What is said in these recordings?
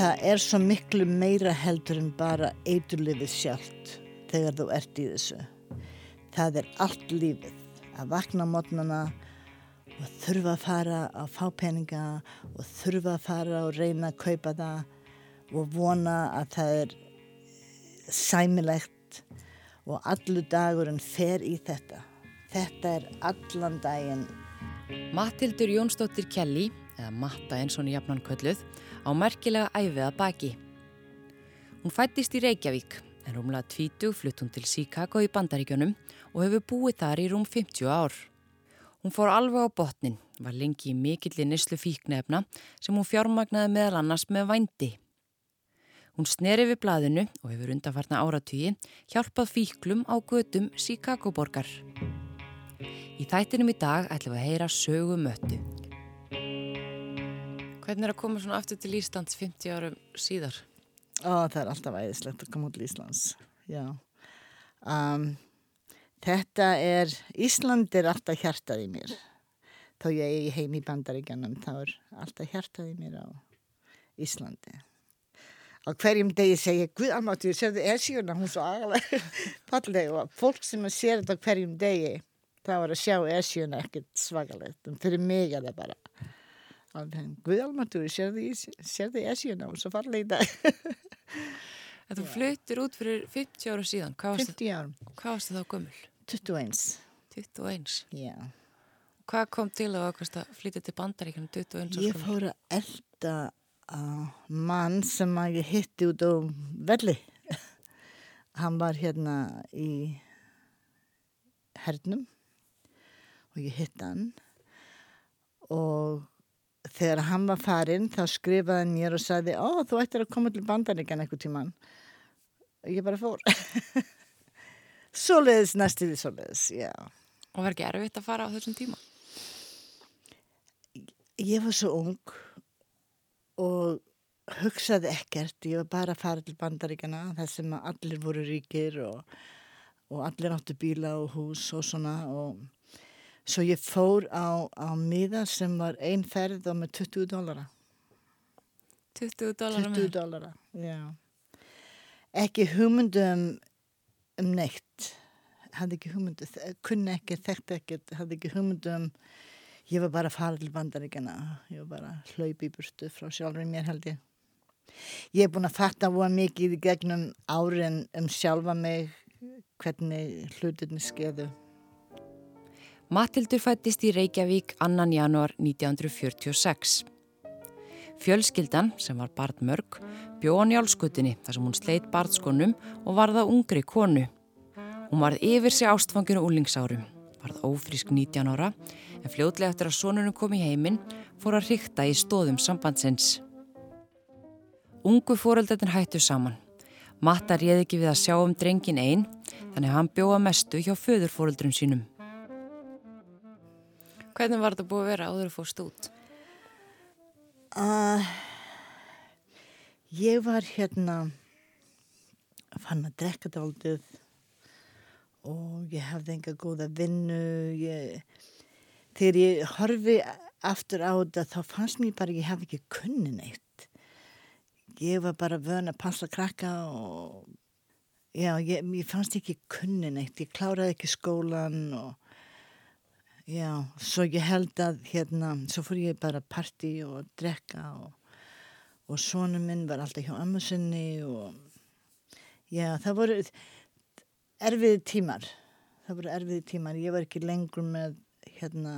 það er svo miklu meira heldur en bara eiturlifið sjálft þegar þú ert í þessu. Það er allt lífið að vakna mótnana og þurfa að fara að fá peninga og þurfa að fara og reyna að kaupa það og vona að það er sæmilegt og allur dagurinn fer í þetta. Þetta er allan daginn. Matildur Jónsdóttir Kelly, eða Matta eins og nýjafnan kölluð, á merkilega æfið að baki. Hún fættist í Reykjavík en rúmlega 20 flutt hún til Chicago í Bandaríkjunum og hefur búið þar í rúm 50 ár. Hún fór alveg á botnin, var lengi í mikillir nyslu fíknefna sem hún fjármagnaði meðal annars með vændi. Hún sneri við blaðinu og hefur undanfarna áratvíi hjálpað fíklum á gödum Chicago borgar. Í þættinum í dag ætlum við að heyra sögu möttu. Hvernig er að koma svona aftur til Íslands 50 árum síðar? Ó, það er alltaf æðislegt að koma út til Íslands, já. Um, þetta er, Ísland er alltaf hjartað í mér. Þá ég er heim í bandaríkjanum, þá er alltaf hjartað í mér á Íslandi. Á hverjum degi segja ég, Guð almáttu, ég sér þið esjuna, hún svo agalega falleg og fólk sem að sér þetta á hverjum degi, það var að sjá esjuna ekkert svakalegt, en fyrir mig er það bara Guð almatur, sér þið esjuna og svo dag. Þú fluttir út fyrir 50 ára síðan. 50 árum. Hvað varst það þá gömul? 21. 21? Já. Hvað kom til að flytja til bandaríkjana 21 ára? Ég fór að elda uh, mann sem að ég hitti út á velli. Hann var hérna í hernum og ég hitti hann og þegar hann var farinn þá skrifaði hann mér og sagði ó þú ættir að koma til bandaríkjan eitthvað tíman og ég bara fór. Svoleiðis næstuði svoleiðis, já. Og var ekki erfitt að fara á þessum tíma? Ég var svo ung og hugsaði ekkert. Ég var bara að fara til bandaríkjana þar sem allir voru ríkir og, og allir áttu bíla og hús og svona og Svo ég fór á, á miða sem var einn ferð og með 20 dólara. 20 dólara með? 20 dólara, já. Ekki hugmyndu um, um neitt. Hafði ekki hugmyndu, kunni ekki, þekkti ekki, hafði ekki hugmyndu um, ég var bara að fara til bandaríkjana. Ég var bara hlaup í burtu frá sjálfur mér held ég. Ég er búin að fatta hvað mikið í gegnum árin um sjálfa mig, hvernig hlutinni skeðu. Matildur fættist í Reykjavík 2. januar 1946. Fjölskyldan, sem var barnmörg, bjóð hann í álskutinni þar sem hún sleitt barnskonum og varða ungri konu. Hún varð yfir sig ástfanginu úlingsárum, varð ófrísk 19 ára, en fljóðlega eftir að sonunum kom í heiminn fór að ríkta í stóðum sambandsins. Ungu fóröldarinn hættu saman. Matta réði ekki við að sjá um drengin einn, þannig hann bjóða mestu hjá föðurfóröldrum sínum. Hvernig var þetta búið að vera áður að fórst út? Uh, ég var hérna fann að drekka aldrei og ég hafði enga góða vinnu. Ég, þegar ég horfi aftur á þetta þá fannst mér bara ég hef ekki kunni neitt. Ég var bara vön að passa krakka og já, ég, ég fannst ekki kunni neitt. Ég kláraði ekki skólan og Já, svo ég held að hérna, svo fór ég bara parti og drekka og, og sónu minn var alltaf hjá ömmu sinni og já, það voru erfiði tímar, það voru erfiði tímar, ég var ekki lengur með hérna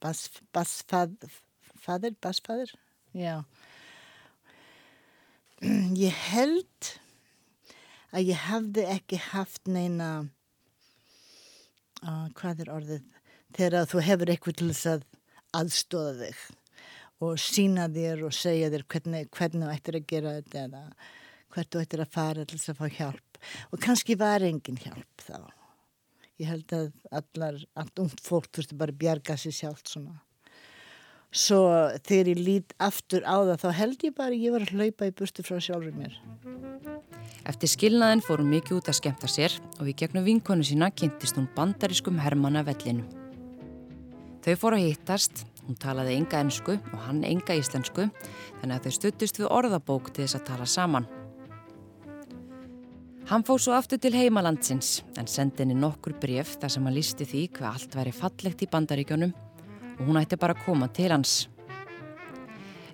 basfadir, bas basfadir, já. Ég held að ég hafði ekki haft neina, uh, hvað er orðið, þegar þú hefur eitthvað til þess að aðstóða þig og sína þér og segja þér hvernig, hvernig þú ættir að gera þetta eða hvert þú ættir að fara til þess að fá hjálp. Og kannski var engin hjálp þá. Ég held að allar, allt ungt fólk þurfti bara bjarga sér sjálft svona. Svo þegar ég lít aftur á það þá held ég bara ég var að hlaupa í burtu frá sjálfur mér. Eftir skilnaðin fórum mikið út að skemta sér og við gegnum vinkonu sína kynntist hún bandariskum Hermanna vellinu Þau fóru að hittast, Hún talaði enga ennsku og hann enga íslensku þannig að þau stuttist við orðabók til þess að tala saman. Hann fóð svo aftur til heimalandsins en sendi henni nokkur bref þar sem hann listi því hvað allt væri fallegt í bandaríkjónum og hún ætti bara að koma til hans.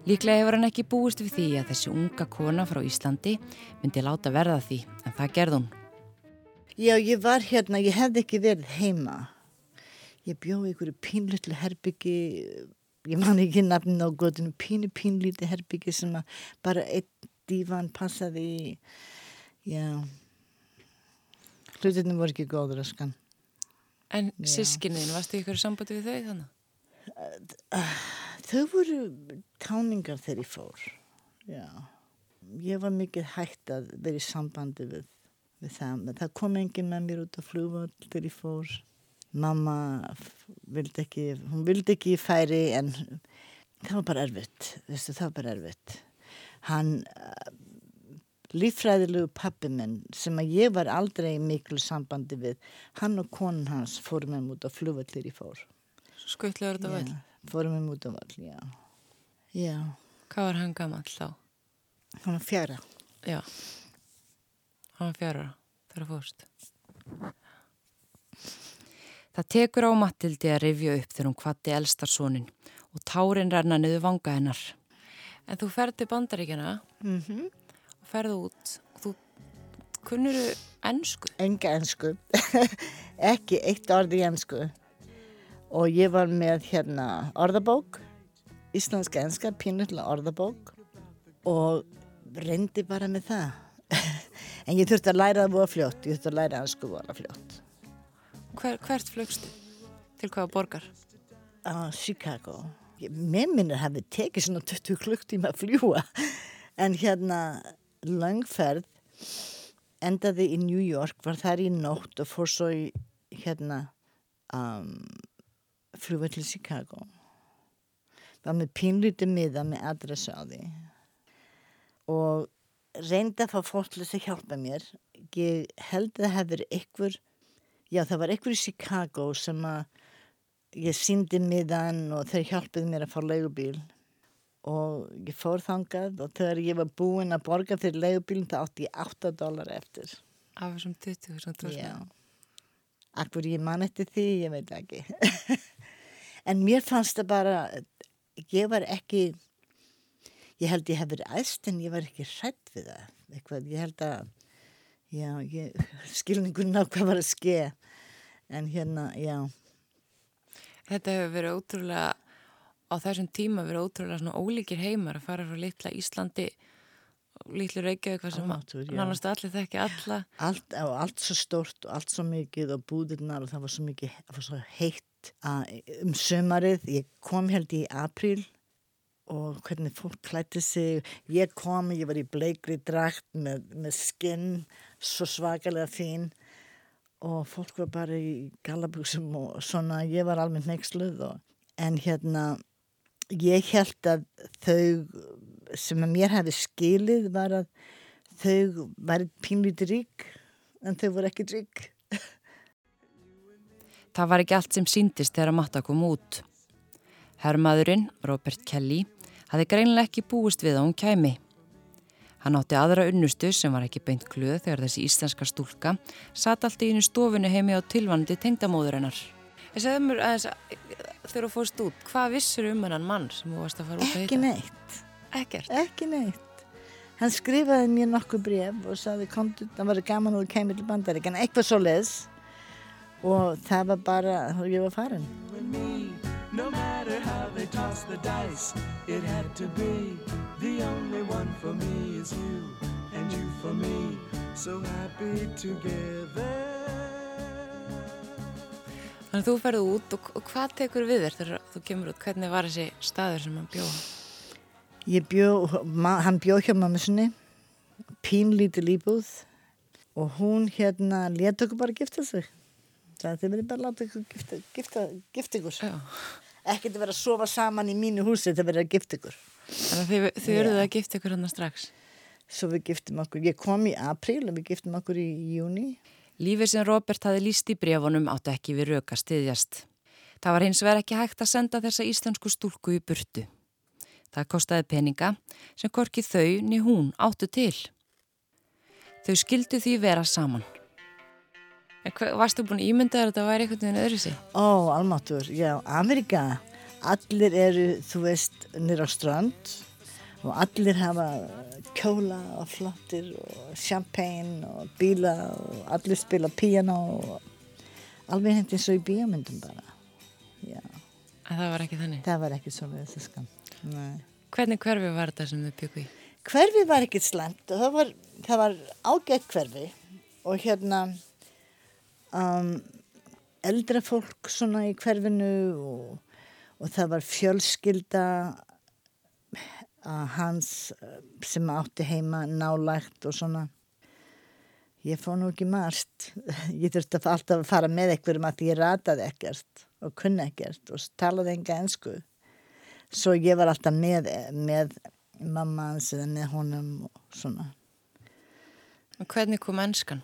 Líklega hefur hann ekki búist við því að þessi unga kona frá Íslandi myndi láta verða því, en það gerði hún. Já, ég var hérna, ég hefði ekki verið heima. Ég bjóði ykkur pínlutlu herbyggi, ég man ekki nafnin á gödunum, pínu pínlíti herbyggi sem bara einn dívan passaði já, hlutinu voru ekki góður að skan. En sískinniðin, varstu ykkur sambandi við þau þannig? Þau voru táningar þegar ég fór. Já. Ég var mikið hægt að vera í sambandi við, við það. Það kom engin með mér út á flugvöld þegar ég fór. Mamma vildi ekki, hún vildi ekki færi en það var bara erfitt. Vistu, það var bara erfitt. Hann, uh, lífræðilegu pappi minn sem að ég var aldrei miklu sambandi við, hann og konun hans fór með mér út á þegar ég fór. Skuttlegur þetta vel? Fórum við mútið á vall, já. Já. Hvað var hann gammal þá? Hann var fjara. Já. Hann var fjara það fórst. Það tekur á Matildi að rifja upp þegar hún kvatti elstarsónin og tárin renna niður vanga hennar. En þú ferði bandaríkjana mm -hmm. og ferði út og þú kunnuru ennsku? Enga ennsku. Ekki eitt orði ennsku. Og ég var með hérna orðabók íslenska enska, pínullega orðabók og reyndi bara með það en ég þurfti að læra það voru fljótt ég þurfti að læra ennsku voru fljótt Hver, Hvert flögstu? Til hvaða borgar? Á Chicago Mér minnir hefði tekið svona 20 klukktíma að fljúa en hérna langferð endaði í New York var þar í nótt og fór svo í hérna um, fljúa til Chicago var með pínlítið miða með adressa á því og reyndi að fá fólk til þess að hjálpa mér ég held að það hefur ykkur já það var ykkur í Chicago sem að ég síndi miðan og þau hjálpið mér að fá leigubíl. Og ég fór þangað og þegar ég var búinn að borga fyrir leigubílinn það átti ég 8 dólar eftir. Af þessum 20 sem þú já. akkur ég man eftir því, ég veit ekki. En mér fannst það bara ég var ekki ég held ég hef verið æst en ég var ekki hrætt við það. Eitthvað, ég held að já, ég, skilningun á hvað var að ske en hérna, já. Þetta hefur verið ótrúlega á þessum tíma verið ótrúlega svona ólíkir heimar að fara frá litla Íslandi litlu Reykjavík hvað sem nánast allir þekki alla. Allt, allt svo stort og allt svo mikið og búðirnar og það var svo mikið var svo heitt um sömarið, ég kom held í april og hvernig fólk klætti sig, ég kom ég var í bleikri drakt með, með skinn, svo svakalega fín og fólk var bara í galabúsum og svona ég var alveg neiksluð en hérna ég held að þau sem að mér hefði skilið var að þau var pínlítið rík en þau voru ekki rík Það var ekki allt sem síndist þegar matta kom út. Herrmaðurinn, Robert Kelly, hafi greinlega ekki búist við að hún kæmi. Hann átti aðra unnustu sem var ekki beint glöð þegar þessi íslenska stúlka satt allt í einu stofinu heimi á tilvandi tengdamóður hennar. Ég segði mér að þegar þú fórst út, hvað vissur um hennan mann sem þú varst að fara út að heita? Ekki neitt. Ekkert? Ekki neitt. Hann skrifaði mér nokkuð bref og saði, það var gaman og kemur til bandarík, en eitthvað svo leiðs og það var bara ég var farin No matter how they toss the dice It had to be The only one for me is you And you for me So happy together Þannig að þú ferði út og, og hvað tekur við þér þegar þú kemur út? Hvernig var þessi staður sem hann bjóð? Ég bjóð, hann bjóð hjá mamma sinni pínlítið líbúð og hún hérna leta okkur bara gifta sig það þið verður bara láta ykkur gifta, gifta, gifta ykkur. Ekkert að vera að sofa saman í mínu húsi það verður að gifta ykkur. Þannig að þið, þið verður að gifta ykkur hann að strax. Svo við giftum okkur, ég kom í april og við giftum okkur í júni Lífið sem Robert hafi líst í brefunum átti ekki við röka stiðjast Það var hins vegar ekki hægt að senda þessa íslensku stúlku í burtu. Það kostiði peninga sem korki þau ni hún áttu til. Þau skildu því vera saman. Hva, varstu búin ímyndaður að þetta væri einhvern veginn öðru sig? Ó, almáttur, já, Amerika, allir eru, þú veist, nýra á strand og allir hafa kjóla og flottir og champagne og bíla og allir spila piano og alveg hengt eins og í bíomundum bara, já. En það var ekki þannig? Það var ekki svo við þessu skam. Hvernig hverfi var þetta sem þau byggu í? Hverfi var ekkert slemt það var, það var ágætt hverfi og hérna um, eldra fólk svona í hverfinu og, og það var fjölskylda hans sem átti heima nálægt og svona. Ég fóð nú ekki marst ég þurfti alltaf að fara með einhverjum að ég rataði ekkert og kunni ekkert og talaði enga ennsku svo ég var alltaf með, með mamma hans eða með honum og svona. Og hvernig kom ennskan?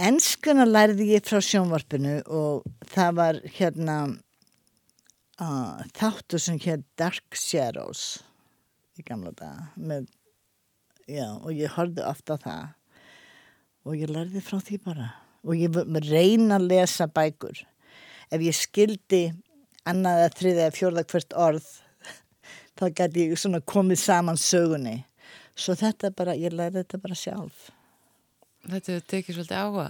Ennskuna lærði ég frá sjónvarpinu og það var hérna uh, þáttu sem hér Dark Shadows í gamla daga og ég horfði ofta það. Og ég lærði frá því bara. Og ég reyna að lesa bækur. Ef ég skildi annað að þriða eða fjörða hvert orð þá gæti ég svona komið saman sögunni. Svo þetta bara, ég lærði þetta bara sjálf Þetta hefur tekið svolítið áhuga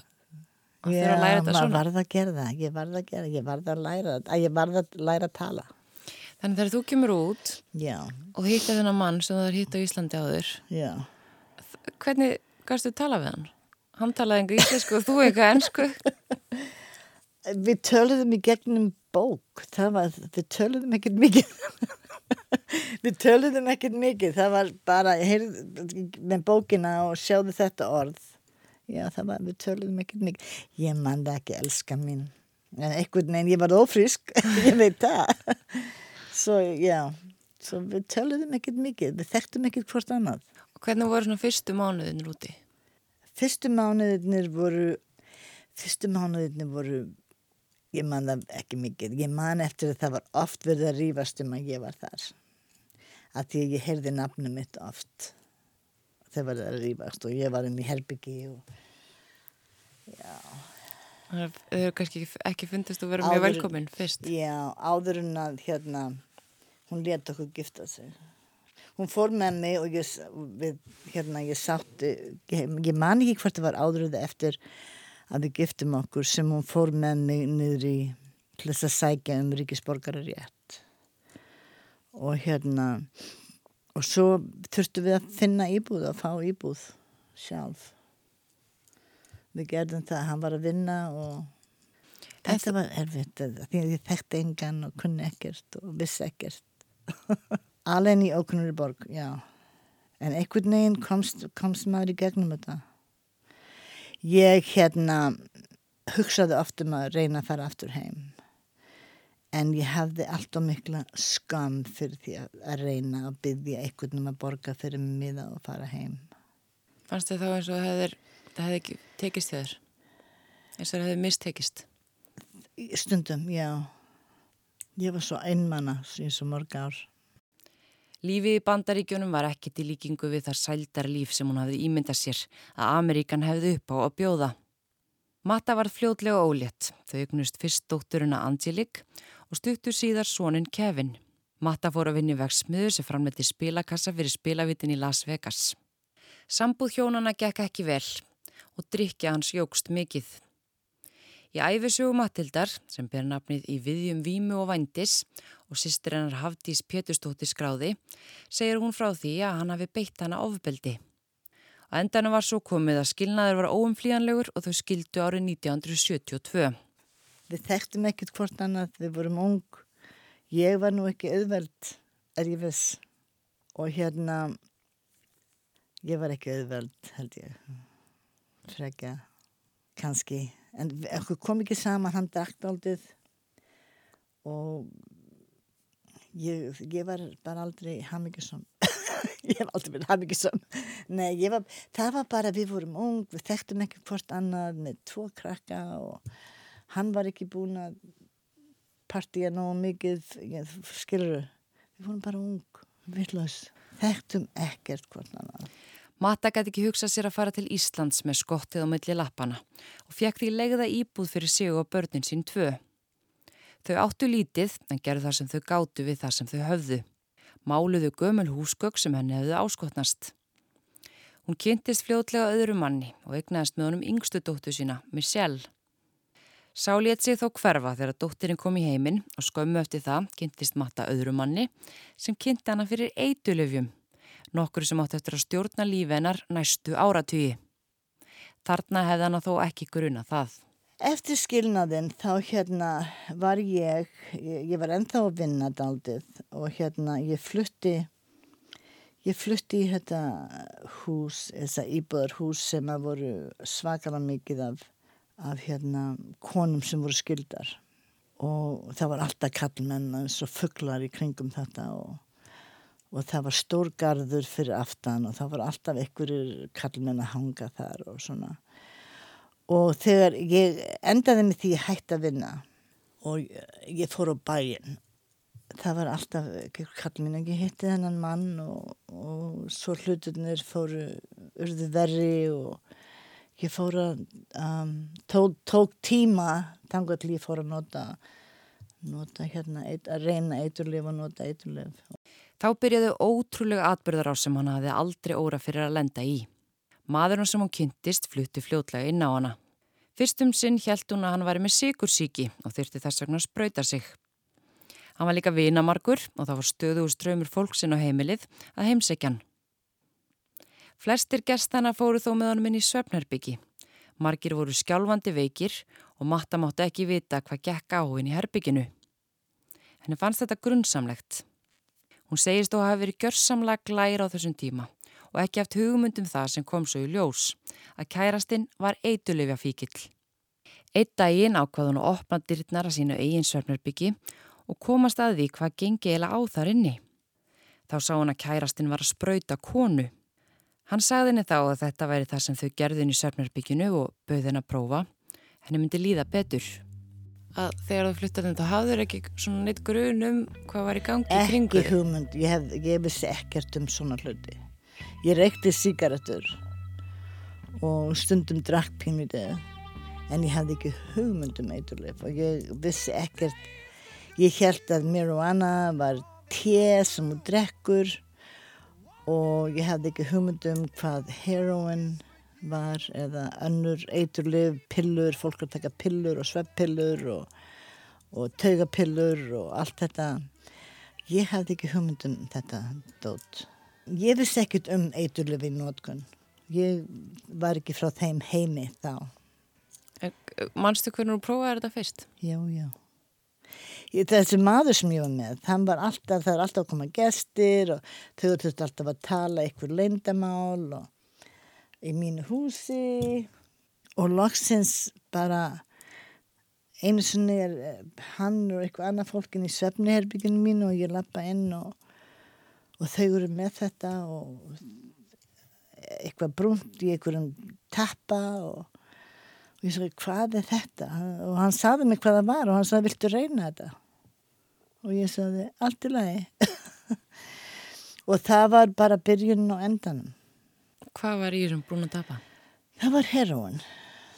og Já, þeirra að læra þetta maður svona. varð að gera það, ég varð að gera, ég varð að læra, að ég varð að læra að tala. Þannig þegar þú kemur út Já, og hittar þennan mann sem þú er hitt á Íslandi áður, já. hvernig gæstu tala við hann? Hann talaði enga íslensku og þú eitthvað ennsku. Við töluðum í gegnum bók, það var, við töluðum ekkert mikið. við töluðum ekkert mikið, það var bara, heyrð með bókina og sjáðu þetta orð. Já, það var, við töluðum ekkert mikið. Ég man það ekki, elska mín. En einhvern veginn, ég var ofrisk, ég veit það. Svo, já, svo við töluðum ekkert mikið, við þekktum ekkert hvort annað. Og hvernig voru svona fyrstu mánuðin úti? Fyrstu mánuðinir voru, fyrstu mánuðinir voru, ég man það ekki mikið, ég man eftir að það var oft verið að rífast um að ég var þar. Að því að ég heyrði nafnum mitt oft. Þeir var að rífast og ég var inn í herbyggi og, já, Þau hefur kannski ekki- fundist að vera mjög Áður- velkomin fyrst. já, áður en að hérna, hún let okkur gifta sig. Hún fór með mig og ég, við, hérna, ég sátti, ég, ég man ekki hvort það var áður eða eftir að við giftum okkur sem hún fór með mig niður í til þess að sækja um ríkisborgara rétt. Og hérna, og svo þurftum við að finna íbúð, að fá íbúð sjálf. Við gerðum það, hann var að vinna og þetta var erfitt að- því að ég þekkti engan og kunni ekkert og vissi ekkert. Allen í ókunnur borg, já. En einhvern veginn komst, komst maður í gegnum þetta. Ég hérna hugsaði oft um að reyna að fara aftur heim. En ég hafði allt og mikla skam fyrir því að- reyna að byggja einhvern um að borga fyrir mig miða og fara heim. Fannst þið þá eins og það hefði, það hefði ekki tekist þér? Eins og það hefði mistekist? Í Stundum, já. Ég var svo einmanna í svo mörg ár. Lífið í bandaríkjunum var ekki til líkingu við það sældar líf sem hún hafði ímyndað sér að Ameríkan hefði upp á að bjóða. Matta var fljótlega ólétt. Þau eignust fyrst dótturina Angelique og stuttur síðar sonin Kevin. Matta fór að vinni vegsmiður sem framleiti spilakassa fyrir spilavitin í Las Vegas. Sambúð hjónana gekk ekki vel og drikja hans jógst mikið. Í æfisögu Matildar, sem ber nafnið í viðjum Vímu og Vændis og sýstir hennar Hafdís Péturstóttir skráði, segir hún frá því að hann hafi beitt hana ofbeldi. Á endanum var svo komið að skilnaður var óumflíjanlegur og þau skildu árið 1972. Við þekktum ekkert hvort annað, við vorum ung. Ég var nú ekki auðveld, er ég viss. Og hérna, ég var ekki auðveld, held ég. Frekja, kannski. En við- okkur kom ekki saman, hann drakk aldrei og ég, ég var bara aldrei hamingjusum. ég hef aldrei verið hamingjusum. Nei, var, það var bara, við vorum ung, við þekktum ekki hvort annað með tvo krakka og hann var ekki búin að partíja nógu mikið, skiluru. Við vorum bara ung, villaus, þekktum ekkert hvort annan. Mata gæti ekki hugsað sér að fara til Íslands með skottið á milli lappana og fekk því legða íbúð fyrir sig og börnin sín tvö. Þau áttu lítið en gerðu það sem þau gáttu við það sem þau höfðu. Máluðu gömul húsgögg sem henni hefðu áskotnast. Hún kynntist fljótlega öðru manni og egnaðist með honum yngstu dóttu sína, Michelle. Sá létt sig þó hverfa þegar dóttirinn kom í heiminn og skömmu eftir það kynntist matta öðru manni sem kynnti hana fyrir eitulöfjum, nokkur sem átt eftir að stjórna lífennar næstu áratugi. Þarna hefði hana þó ekki gruna það. Eftir skilnaðinn þá hérna var ég, ég var ennþá að vinna daldið og hérna ég flutti, ég flutti í þetta hús, þessa íbúðarhús sem að voru svakala mikið af, af hérna konum sem voru skildar og það var alltaf kallmenn eins og fugglar í kringum þetta og, og það var stórgarður fyrir aftan og það var alltaf einhverjir kallmenn að hanga þar og svona. Og þegar ég endaði með því ég hætti að vinna og ég fór á bæin það var alltaf, kall mín ekki hitti þennan mann og, og svo hluturnir fóru urðu verri og ég fór að um, tók, tók tíma tangu til ég fór að nota nota hérna, að reyna eiturlif og nota eiturlif Þá byrjaði ótrúlega atbyrðar á sem hann hafði aldrei óra fyrir að lenda í Maðurinn sem hún kynntist flutti fljótlega inn á hana. Fyrstum sinn hjælt hún að hann væri með sigursíki og þyrti þess vegna að spröyta sig. Hann var líka vinamarkur og það var stöðu úr ströymur fólksinn á heimilið að heimsækjan. Flestir gestana fóru þó með honum inn í Svefnherbyggi. Margir voru skjálfandi veikir og matta mátti ekki vita hvað gekk á inn í herbygginu. Henni fannst þetta grunnsamlegt. Hún segist þó að hafa verið gjörsamlega glæra á þessum tíma og ekki haft hugmyndum það sem kom svo í ljós, að kærastinn var eitulefja fíkill. Eitt daginn ákvað hún að opna dyrtnar að sínu eigin svefnarbyggi og komast að því hvað gengi eila á þar inni. Þá sá hún að kærastinn var að spröyta konu. Hann sagði henni þá að þetta væri það sem þau gerðin í svefnarbygginu og bauð henni að prófa. Henni myndi líða betur. Að þegar þú flyttaði þetta hafður ekki svona neitt grun um hvað var í gangi ekki kringu? Ekki hugmynd, ég, hef, ég vissi ekkert um svona hluti. Ég reykti síkaretur og stundum drakk pínutið en ég hafði ekki hugmyndum eiturleif og ég vissi ekkert, ég held að marijuana var te sem þú drekkur og ég hafði ekki hugmyndum hvað heroin var eða önnur eiturleif, pillur, fólk að taka pillur og sveppillur og, og taugapillur og allt þetta. Ég hafði ekki hugmyndum þetta dót. Ég vissi ekkert um eiturlöfi í nótkunn. Ég var ekki frá þeim heimi þá. Manstu hvernig þú prófaði þetta fyrst? Já, já. Þessi maður sem ég var með, það var alltaf, það var alltaf að koma gestir og þau þurftu alltaf að tala einhver leindamál og í mínu húsi. Og loksins bara einu sinni er hann og eitthvað annað fólkin í svefniherbygginu mín og ég lappa inn og og þau eru með þetta og eitthvað brúnt í einhverjum tappa og, og ég sagði hvað er þetta? Og hann saði mig hvað það var og hann saði viltu reyna þetta? Og ég sagði allt í lagi. Og það var bara byrjun og endanum. Hvað var í þessum brúna tappa? Það var heroin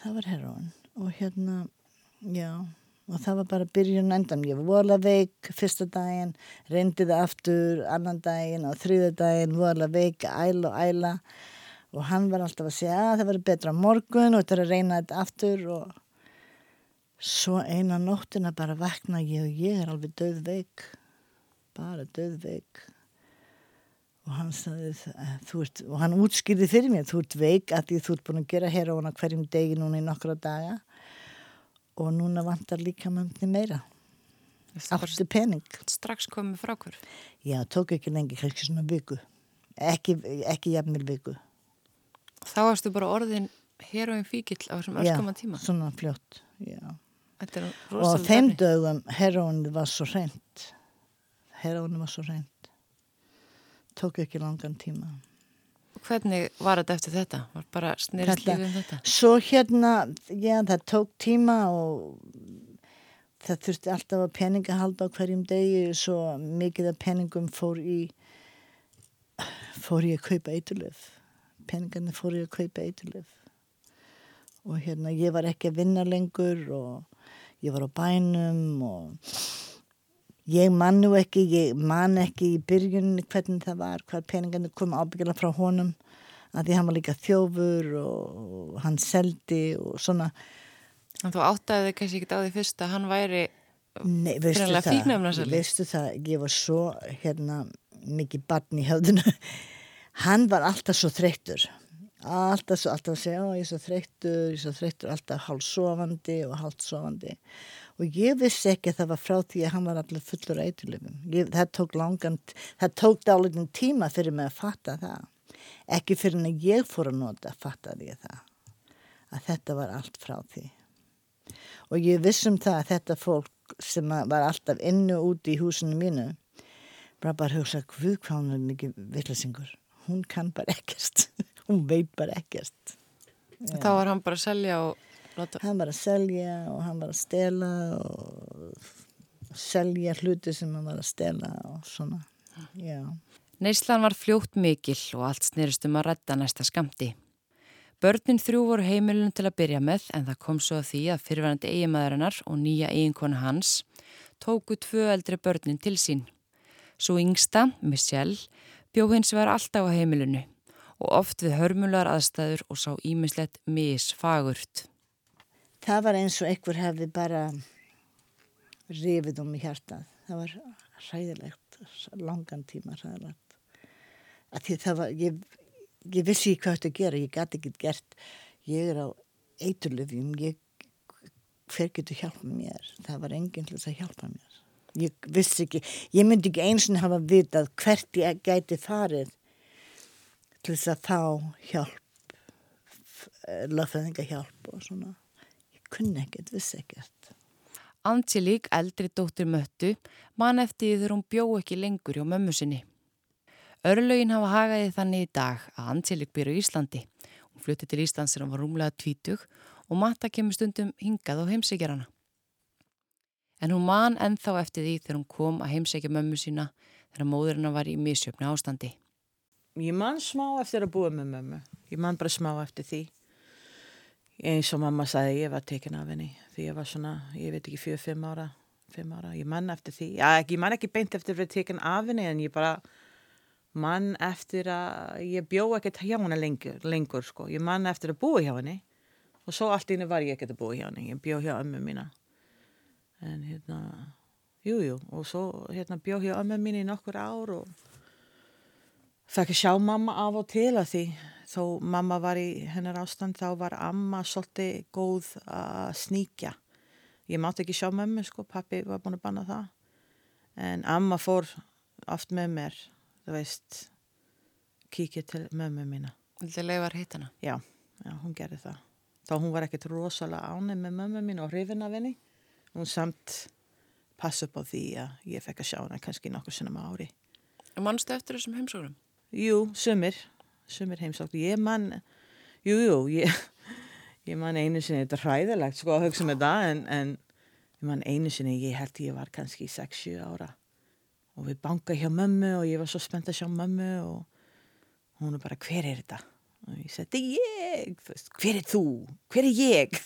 það var heroin og hérna já og það var bara byrjun endan ég var vola veik fyrsta daginn reyndi það aftur annan daginn og þrýða daginn vola veik æla og æla og hann var alltaf að segja að það verður betra morgun og þetta er að reyna þetta aftur. Og svo eina nóttina bara vakna ég og ég er alveg döð veik bara döð veik og hann sagði þú ert og hann útskýrði fyrir mér þú ert veik að því þú ert búin að gera hér á hana hverjum degi núna í nokkra daga. Og núna vantar líka manni meira áttu pening? strax komið frá hver já, tók ekki lengi, kannski svona viku. Ekki, ekki jafnvel viku þá varstu bara orðin heroin fíkill á þessum öllkoma tíma. já, svona fljótt og þeim dögum heroinni var svo reynd heroinni var svo reynd tók ekki langan tíma. Hvernig var þetta eftir þetta? Var bara snirist lífið um þetta? Svo hérna, já það tók tíma og það þurfti alltaf að peninga halda á hverjum degi svo mikið af peningum fór í fór ég að kaupa eiturlöf peningarnir fór ég að kaupa eiturlöf og hérna ég var ekki að vinna lengur og ég var á bænum og ég man nú ekki ég man ekki í byrjunni hvernig það var, hvað peningarnir kom ábyggjala frá honum að því hann var líka þjófur og hann seldi og svona. En þú áttaði þig kannski ekki á því fyrst að hann væri Nei, veistu það, veistu það, ég var svo hérna mikið barn í höfðinu. Hann var alltaf svo þreyttur, alltaf, svo, alltaf að segja, ég er svo þreyttur, ég er svo þreyttur, alltaf hálfsofandi og hálfsofandi. Og ég vissi ekki að það var frá því að hann var alltaf fullur eiturlöfum. Það tók langan, það tók dálitin tíma fyrir mig að fatta það. Ekki fyrir en að ég fór að nota, fattaði ég það. Að þetta var allt frá því. Og ég vissum það að þetta fólk sem var alltaf innu úti í húsinu mínu bara bara hugsa, hvað hún er mikið vittlesingur. Hún kann bara ekkert. hún veit bara ekkert. Þá var hann bara að selja og láta... Hann var að selja og hann var að stela og selja hluti sem hann var að stela og svona. Já. Neyslan var fljótt mikil og allt snerist um að redda næsta skamti. Börnin þrjú voru heimilunum til að byrja með en það kom svo að því að fyrirverandi eiginmaðurinnar og nýja eiginkonu hans tóku tvö eldri börnin til sín. Svo yngsta, Michelle, bjó hins var alltaf á heimilinu og oft við hörmular aðstæður og sá ímislegt misfagurt. Það var eins og einhver hefði bara rifið um í hjartað. Það var hræðilegt, langan tíma það var, ég, ég vissi hvað þetta gera, ég gæti ekki gert, ég er á eiturlöfjum, hver getur hjálpa mér? Það var enginn til þess að hjálpa mér. Ég vissi ekki, ég myndi ekki eins og hafa vitað hvert ég gæti farið til þess að fá hjálp, lögfæðinga hjálp og svona. Ég kunni ekkert, vissi ekkert. Angelique, eldri dóttir möttu, man eftir því þegar hún bjó ekki lengur hjá mömmu sinni. Örlögin hafa hagaði þannig í dag að Angelique byrju í Íslandi. Hún flutti til Íslands þegar hún var rúmlega tvítug og matta kemur stundum hingað á heimsækjarana. En hún man ennþá eftir því þegar hún kom að heimsækja mömmu sína þegar móðurina var í misjöfni ástandi. Ég man smá eftir að búa með mömmu. Ég man bara smá eftir því. Eins og mamma sagði ég var tekin af henni. Því ég var svona, ég veit ekki, fjör, fimm ára. Fimm ára. Ég man eftir því. Já, ég man ekki beint eftir að vera tekin af henni en ég bara man eftir að ég bjó ekkert hjá henni lengur, lengur sko. Ég man eftir að búa hjá henni og svo allt íni var ég ekkert að búa hjá henni. Ég bjó hjá ömmu mína. En hérna, jújú, jú, og svo hérna bjó hjá ömmu mín í nokkur ár og fekk að sjá mamma af og til að því þó mamma var í hennar ástand þá var amma svolítið góð að sníkja. Ég mátti ekki sjá mömmu sko, pappi var búin að banna það. En amma fór oft með mér, þú veist, kíkja til mömmu mína. Vildi leifar hittana? Já, já, hún gerði það. Þá hún var ekkert rosalega ánið með mömmu mín og hrifin af henni. Hún samt passa upp á því að ég fekk að sjá hana kannski nokkur sinna með ári. Manstu eftir þessum heimsóknum? Jú, sumir, sumir heimsókn. Ég man, jú, jú, ég, ég man einu sinni, þetta er hræðilegt sko að hugsa með það, en, en ég man einu sinni, ég held ég var kannski 6-7 ára og við banka hjá mömmu og ég var svo spennt að sjá mömmu og hún er bara, hver er þetta? Ég seti, ég, veist, hver er þú? Hver er ég?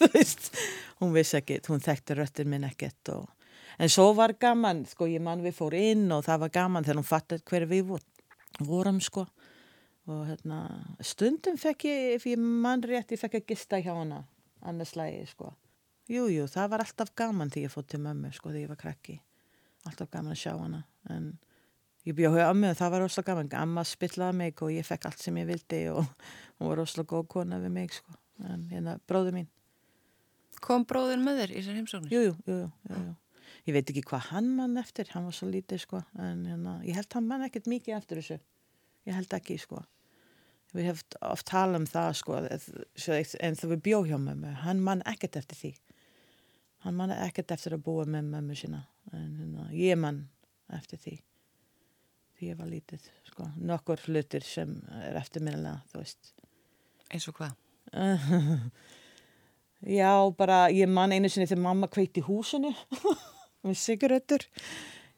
Hún vissi ekkert, hún þekkti röttin minn ekkert og, en svo var gaman, sko, ég man við fór inn og það var gaman þegar hún fattið hver við vorum sko og hérna stundum fekk ég ef ég mann rétt ég fekk að gista hjá hana annars lægi sko jújú jú, það var alltaf gaman þegar ég fótt til mömmu sko þegar ég var krakki alltaf gaman að sjá hana en ég bjóði á mömmu og það var rosalega gaman amma spillaði mig og ég fekk allt sem ég vildi og hún var rosalega góð kona við mig sko en hérna bróðu mín Kom bróðin með þér í þessar heimsóknir? Jújú, jújú, jújú Ég veit ekki hvað hann mann eftir, hann var svo lítið sko, en hérna, ég held hann mann ekkert mikið eftir þessu. Ég held ekki sko. Við hefum oft talað um það sko, en það við bjóð hjá mömmu, hann mann ekkert eftir því. Hann mann ekkert eftir að búa með mömmu sína, en hérna, ég mann eftir því. Því ég var lítið sko, nokkur hlutir sem er eftirminnilega, þú veist. Eins og hvað? Já, bara ég man einu sinni þegar mamma kveitti húsinu með sigarettur.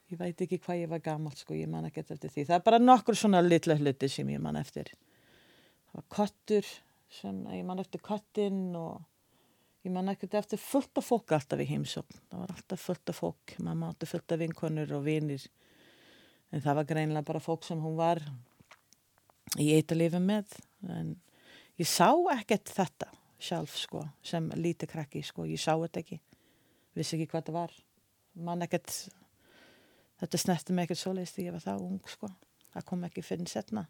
Ég veit ekki hvað ég var gamalt, sko, ég man ekki eftir því. Það er bara nokkur svona litla hluti sem ég man eftir. Það var kottur, sem, ég man eftir kottinn og ég man ekkert eftir fullt af fólk alltaf í heimsókn. Það var alltaf fullt af fólk, mamma átti fullt af vinkonur og vinir. En það var greinlega bara fólk sem hún var í eitalifi með. En ég sá ekkert þetta sjálf sko, sem lítið krakki sko, ég sá þetta ekki. Vissi ekki hvað þetta var. Mann ekkert þetta snerti mig ekkert svo leiðist þegar ég var það ung sko, það kom ekki fyrir setna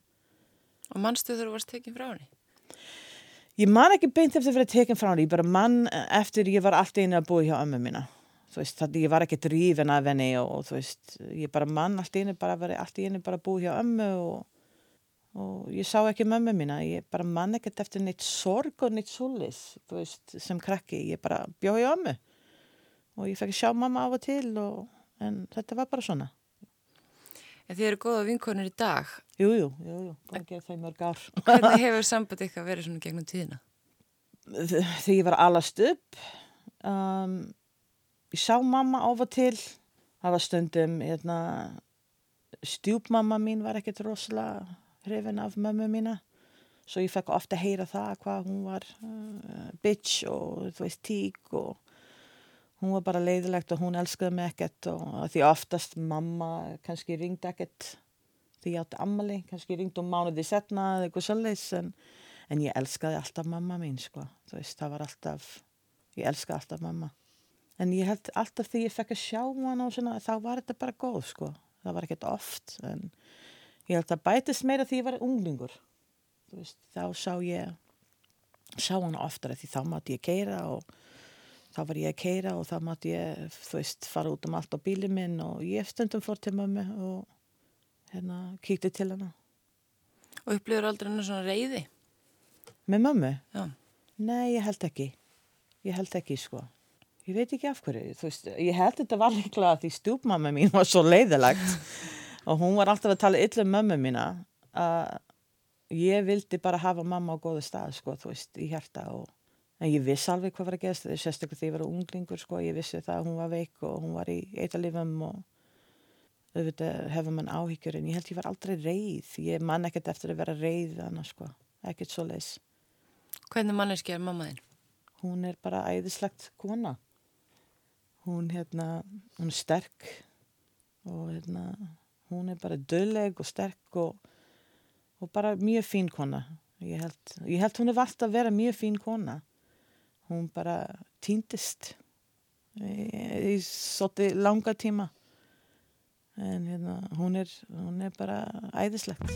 Og mannstu þú varst tekinn frá henni? Ég man ekki beint eftir að vera tekinn frá henni. Ég bara mann eftir ég var allt einu að búa hjá ömmu mína þú veist, það, ég var ekki drífin af henni og, þú veist, ég bara mann allt einu bara verið allt einu bara að búa hjá ömmu og og ég sá ekki mömmu mína, ég bara man ekkert eftir neitt sorg og neitt solis veist, sem krakki, ég bara bjóði á ömmu og ég fekk sjá mamma af og til og, en þetta var bara svona. En þið eru góða vinkonur í dag. Jújú, jújú, jú, það gerði það í mörg ár. Hvernig hefur samband eitthvað verið svona gegnum tíðina? Þegar ég var alast upp um, ég sá mamma og til. Það var stundum hérna, stjúpmamma mín var ekkert rosalega hrifin af mömmu mína. Svo ég fekk ofta heyra það hvað hún var uh, bitch og þú veist tík og hún var bara leiðilegt og hún elskaði mig ekkert og því oftast mamma kannski ringdi ekkert því ég átti ammali, kannski ringdi um mánuði setna eða eitthvað svolítið en, en ég elskaði alltaf mamma mín sko. Þú veist það var alltaf ég elskaði alltaf mamma en ég held alltaf því ég fekk að sjá hann og svona þá var þetta bara góð sko það var ekkert oft en ég held að bætist meira því ég var unglingur veist, þá sá ég sá hann oftar því þá mátti ég keira og þá var ég að keira og þá mátti ég þú veist fara út um allt á bílið minn og ég stundum fór til mömmu og hérna kíkti til hana Og upplifur aldrei hennar svona reyði? Með mömmu? Já. Nei, ég held ekki ég held ekki sko ég veit ekki af hverju, þú veist, ég held þetta var líklega að því stúpmamma mín var svo leiðilegt og hún var alltaf að tala illa um mömmu mína að ég vildi bara hafa mamma á góðu stað sko, þú veist, í hjarta og en ég vissi alveg hvað var að geðast sérstaklega því ég var unglingur sko, ég vissi það að hún var veik og hún var í eitalifum og auðvitað hefur mann áhyggjur en ég held ég var aldrei reið. Ég man ekkert eftir að vera reið annars sko, ekkert svo leis Hvernig manneski er mamma þinn? Hún er bara æðislegt kona hún hérna hún er sterk og hérna hún er bara döðleg og sterk og, og bara mjög fín kona. Ég held, ég held hún er vart að vera mjög fín kona. Hún bara týndist í, svolítið langa tíma. En hérna hún er, hún er bara æðislegt.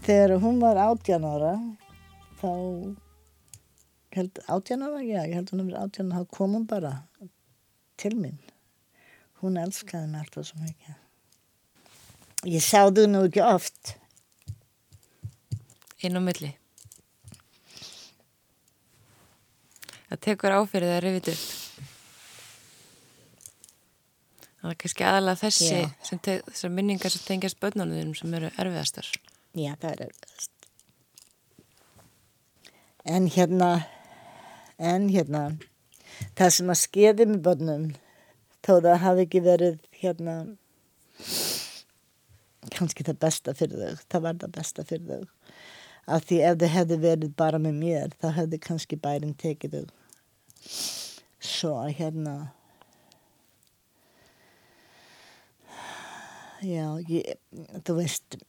Þegar hún var átjan ára þá held átjan ára, já, ég held hún að vera átjan þá kom hún bara til minn hún elskaði mig alltaf svo mikið. Ég sáðu nú ekki oft. Inn á milli. Það tekur áfyrir það reyfið upp. Það er kannski aðalega þessi sem þessar minningar sem tengjast börnunum sem eru erfiðastar. Já, það er best en hérna en hérna það sem að skeiði með börnum þó það hafi ekki verið hérna kannski það besta fyrir þau það var það besta fyrir þau. Af því ef þau hefði verið bara með mér þá hefði kannski bærin tekið þau. Svo að hérna já, ég, þú veist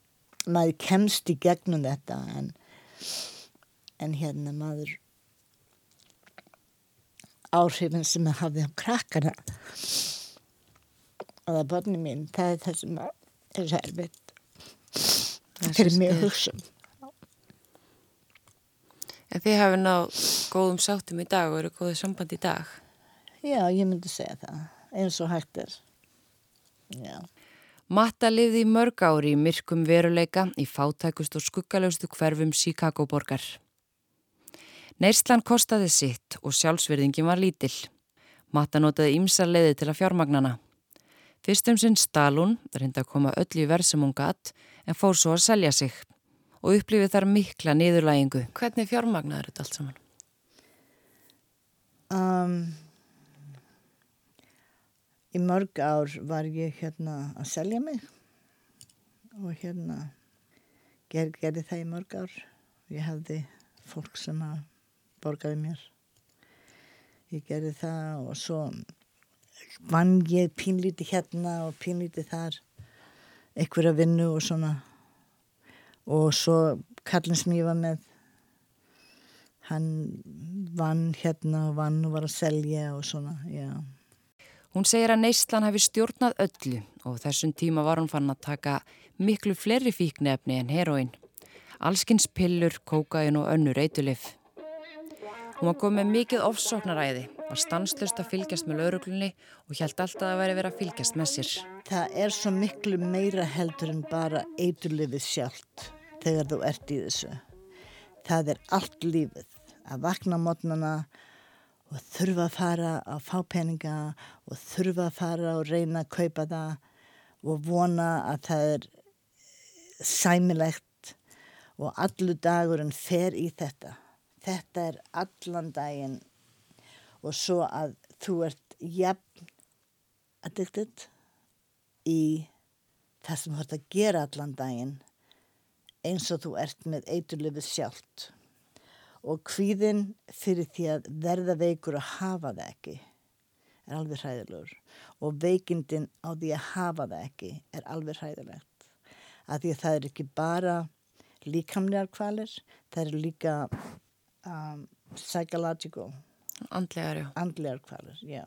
maður kemst í gegnum þetta en, en hérna maður áhrifin sem maður hafði á krakkana. Og það börni mín það er það sem er svo erfitt. Fyrir mig að hugsa um. En þið hafi náð góðum sáttum í dag og eru góðið samband í dag? Já, ég myndi segja það eins og hægt er. Já. Matta liði í mörg ári í myrkum veruleika í fátækust og skuggalögstu hverfum Chicago Neyslan kostaði sitt og sjálfsverðingin var lítill. Matta notaði ýmsar leiði til að fjármagnana. Fyrstum sinn stalun, reynda að koma öll í verð sem hún gatt, en fór svo að selja sig og upplifið þar mikla niðurlægingu. Hvernig fjármagnaður þetta allt saman? Um, í mörg ár var ég hérna að selja mig og hérna ger, gerði það í mörg ár. Ég hefði fólk sem að borgaði mér. Ég gerði það og svo vann ég pínlíti hérna og pínlíti þar einhverja vinnu og svona og svo kallin var með hann vann hérna og vann og var að selja og svona, já. Hún segir að Neistlan hefði stjórnað öllu og þessum tíma var hún fann að taka miklu fleiri fíknefni en heroinn. Allskins pillur, kókain og önnur eitulif. Hún var komið mikið ofsóknaræði, var stanslust að fylgjast með lauruglunni og held alltaf að veri verið að fylgjast með sér. Það er svo miklu meira heldur en bara eitulifið sjálft þegar þú ert í þessu. Það er allt lífið að vakna mótnana og þurfa að fara að fá peninga og þurfa að fara og reyna að kaupa það og vona að það er sæmilegt og allur dagurinn fer í þetta. Þetta er allan daginn. Og svo að þú ert jafn addicted í það sem þú ert að gera allan daginn eins og þú ert með eiturlifið sjálft. Og kvíðin fyrir því að verða veikur að hafa það ekki er alveg hræðilegur. Og veikindin á því að hafa það ekki er alveg hræðilegt. Að því að það er ekki bara líkamlegar kvalir það er líka um, psychological Andlegar. Andlegar kvalir, já.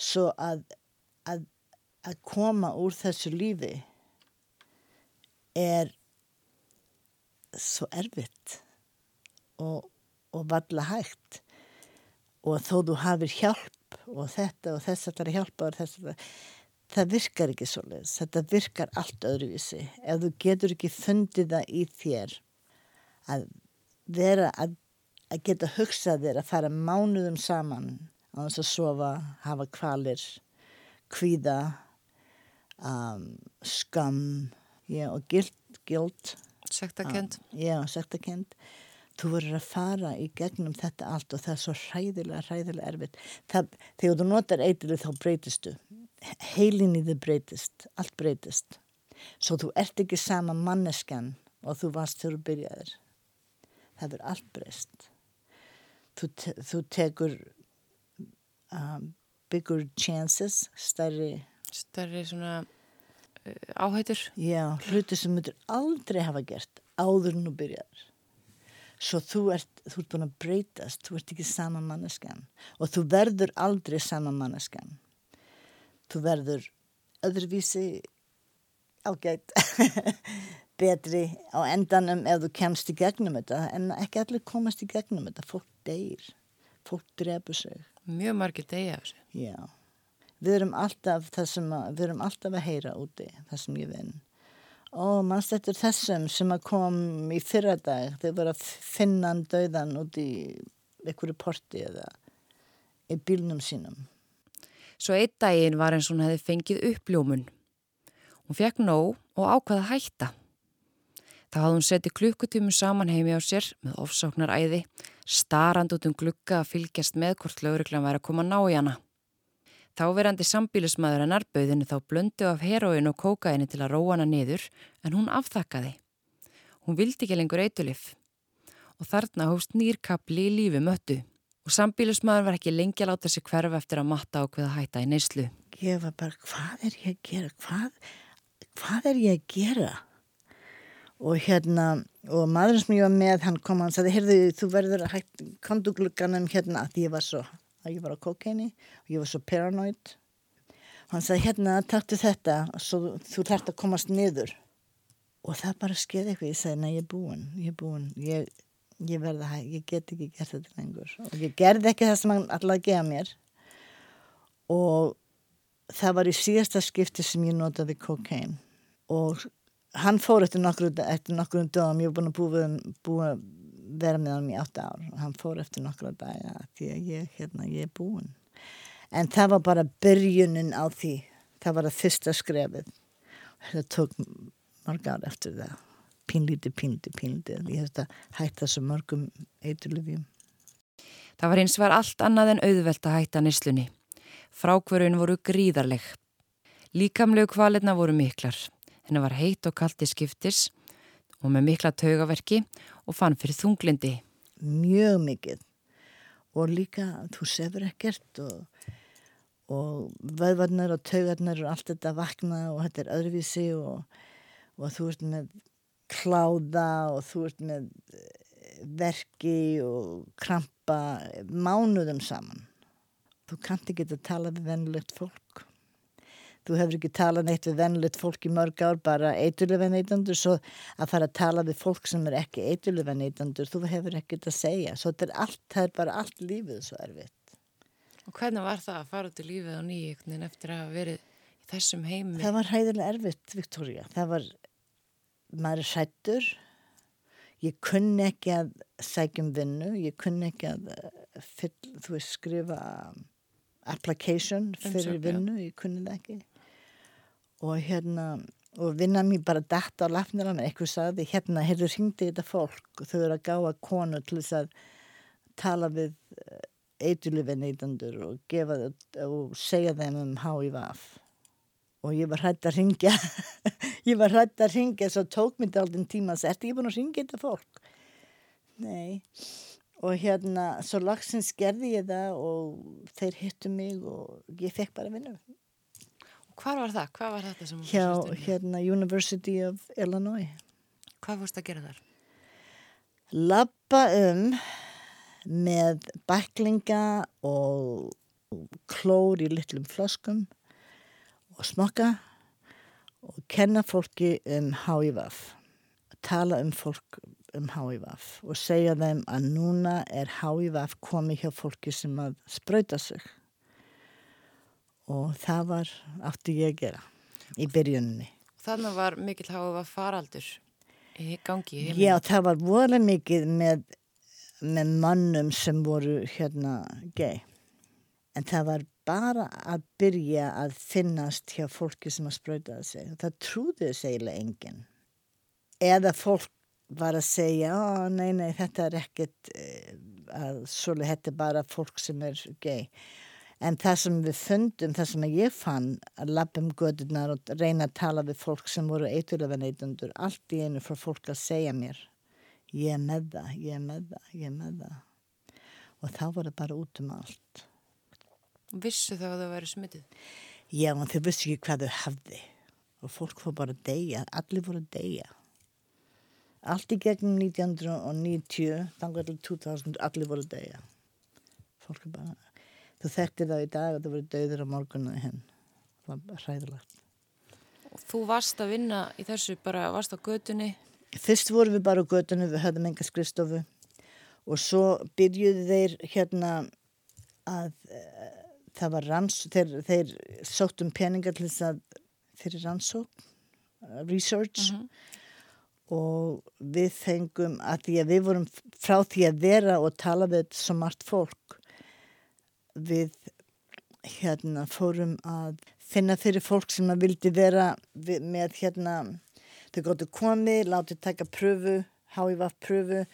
Svo að, að, að koma úr þessu lífi er svo erfitt og, og valla hægt og þó þú hafið hjálp og þetta og þess að það er hjálpa og þess að það það virkar ekki svo leiðis, þetta virkar allt öðruvísi ef þú getur ekki fundið það í þér að vera að, að geta hugsað þér að fara mánuðum saman á þess að sofa, hafa kvalir kvíða um, skam já, og gild, Sektakend. um, já, sektakend þú verður að fara í gegnum þetta allt og það er svo hræðilega, hræðilega erfitt. Það, þegar þú notar eitthvað þá breytistu heilin í þið breytist, allt breytist. Svo þú ert ekki sama manneskjan og þú varst þegar þú byrjaðir það verður allt breyst. Þú, te þú tekur um, bigger chances stærri Stærri svona uh, áhættur. já, hluti sem myndir aldrei hafa gert áður en þú byrjaðir svo þú ert, þú ert búin að breytast þú ert ekki sama manneskjan. Og þú verður aldrei sama manneskjan. Þú verður öðruvísi ágætt betri á endanum ef þú kemst í gegnum þetta en ekki allir komast í gegnum þetta fólk deyr, fólk drefur sig Mjög margir degi af þessu. já við erum alltaf það sem að, við erum alltaf að heyra úti það sem ég vinn ó, mannst þetta er þessum sem að kom í fyrra dag þeir voru að finna hann döðan út í einhverju porti eða í bílnum sínum Svo einn daginn var eins og hún hefði fengið uppljómun. Hún fekk nóg og ákvaða að hætta. Þá hafði hún setið klukkutímu saman heimi á sér með ofsóknar æði, starand út um glukka að fylgjast með hvort lauruglan væri að koma að ná í hana. Þá verandi sambílismæður en arbeiðinu þá blöndu af heroin og kókaini til að róa hana niður en hún afþakkaði. Hún vildi ekki lengur eitulif og þarna hófst nýrkapli í lífi möttu og sambílismæður var ekki lengi að láta sig hverfa eftir að matta ákveða hætta í neyslu. ég var bara, hvað er ég að gera hvað, hvað er ég að gera og hérna og maðurinn sem ég var með, hann kom hann sagði, heyrðu, þú verður að hægt kondu glugganum hérna, að ég var svo að ég var á kokaini og ég var svo paranoid. Og hann sagði, hérna, taktu þetta og svo þú þarft að komast niður. Og það bara skeði eitthvað, ég sagði, nei, ég er búin ég er búin, ég, ég verða hæg ég get ekki gert þetta lengur. Og ég gerði ekki það sem hann alltaf að gefa mér. Og það var í síðasta skipti sem ég notaði kokain og hann fór eftir nokkru, eftir nokkru dögum, ég var búin að búa, búa vera með hann í átta ár. Og hann fór eftir nokkru daga því að ég, hérna, ég er búin en það var bara byrjunin á því. Það var það fyrsta skrefið. Það tók marg ár eftir það. Pínlíti, pínlíti, pínlíti ég hef þetta hætta svo mörgum eiturlöfjum Það var eins var allt annað en auðvelt að hætta nýslunni Frákvörun voru gríðarleg. Líkamlegu kvalirna voru miklar henni var heitt og kallt í skiptis og með mikla taugaverki og fann fyrir þunglindi Mjög mikið og líka þú sefur ekkert og og vöðvarnar og taugarnar og allt þetta vakna og þetta er öðruvísi og, og þú ert með kláða og þú ert með eh, verki og krampa mánuðum saman. Þú kannt ekki að tala við vennilegt fólk. Þú hefur ekki talað neitt við vennilegt fólk í mörg ár, bara eiturlega neitandur, svo að fara að tala við fólk sem er ekki eiturlega neitandur, þú hefur ekkert að segja. Svo þetta er allt, það er bara allt lífið svo erfitt. Og hvernig var það að fara út í lífið á nýjöknin eftir að hafa verið í þessum heimi? Það var hæðilega erfitt, Victoria. Það var, maður er sættur. Ég kunni ekki að sækjum vinnu, ég kunni ekki að eh, fyll, þú veist, skrifa um, application fyrir vinnu, ég kunni það ekki. Og hérna, og vinna mér bara dætt á lafnir hann, eitthvað sagði, hérna, heyrðu, hringdi þetta fólk. Þau eru að gáða konu til þess að tala við eiturlifi neytandur og gefa það og segja þeim um HIVAF og ég var hrætt að ringja ég var hrætt að ringja svo tók mér þetta aldrei tíma að ertu ekki búin að ringja þetta fólk? Nei. Og hérna svo lagsins gerði ég það og þeir hittu mig og ég fekk bara vinnu hvað var það? Hvað var þetta sem þú hjá fórst inn í? hérna University of Illinois Hvað fórst að gera þar? labba um með bæklinga og klór í litlum flöskum og smokka og kenna fólki um HIVAF tala um fólk um HIVAF og segja þeim að núna er HIVAF komið hjá fólki sem að spröyta sig og það var átti ég að gera í byrjuninni Þannig var mikill háfa faraldur í gangi í Já, það var voðalega mikið með, með mannum sem voru hérna gay. En það var bara að byrja að finnast hjá fólki sem að spröytaði sig. Það trúði þess eiginlega enginn. Eða fólk var að segja, nei, nei, þetta er ekkert, eh, að svolítið, þetta er bara fólk sem er gay. En það sem við fundum, það sem ég fann að lappa um gödunar og reyna að tala við fólk sem voru eiturlega neytundur, allt í einu fyrir fólk að segja mér, ég er með það, ég er með það, ég er með það. Og þá var það bara út um allt. Vissu þá að það væri smitið? Já, en þau vissi ekki hvað þau hafði. Og fólk fór bara að deyja, allir voru að deyja. Allt í gegnum 1990, þangar til 2000, allir voru að deyja. Fólk er bara, þú þekktir það í dag að það voru döður á morgunni hinn. Það var hræðilegt. Og þú varst að vinna í þessu bara, varst á götunni? Fyrst vorum við bara á götunni, við höfðum enga skrifstofu og svo byrjuðu þeir hérna að uh, það var ranns, þeir, þeir sóttum peningar til þess að fyrir rannsók, uh, research Mhm. og við fengum að því að við vorum frá því að vera og tala við svo margt fólk við hérna fórum að finna fyrir fólk sem að vildi vera við, með hérna þau gáttu komið, látið taka pröfu HIVAF pröfu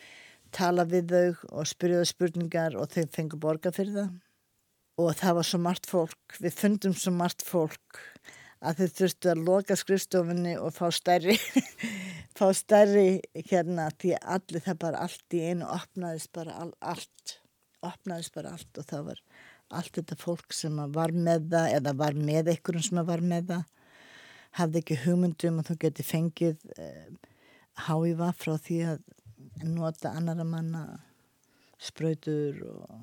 tala við þau og spyrja þau spurningar og þau fengu borga fyrir það. Og það var svo margt fólk við fundum svo margt fólk að þau þurftu að loka skrifstofunni og fá stærri fá stærri hérna því allir það bara allt í einu opnaðist bara all, allt opnaðist bara allt og það var allt þetta fólk sem að var með það eða var með einhverjum sem að var með það hafði ekki hugmyndum að þú geti fengið eh, háiva frá því að nota annara manna spröytur og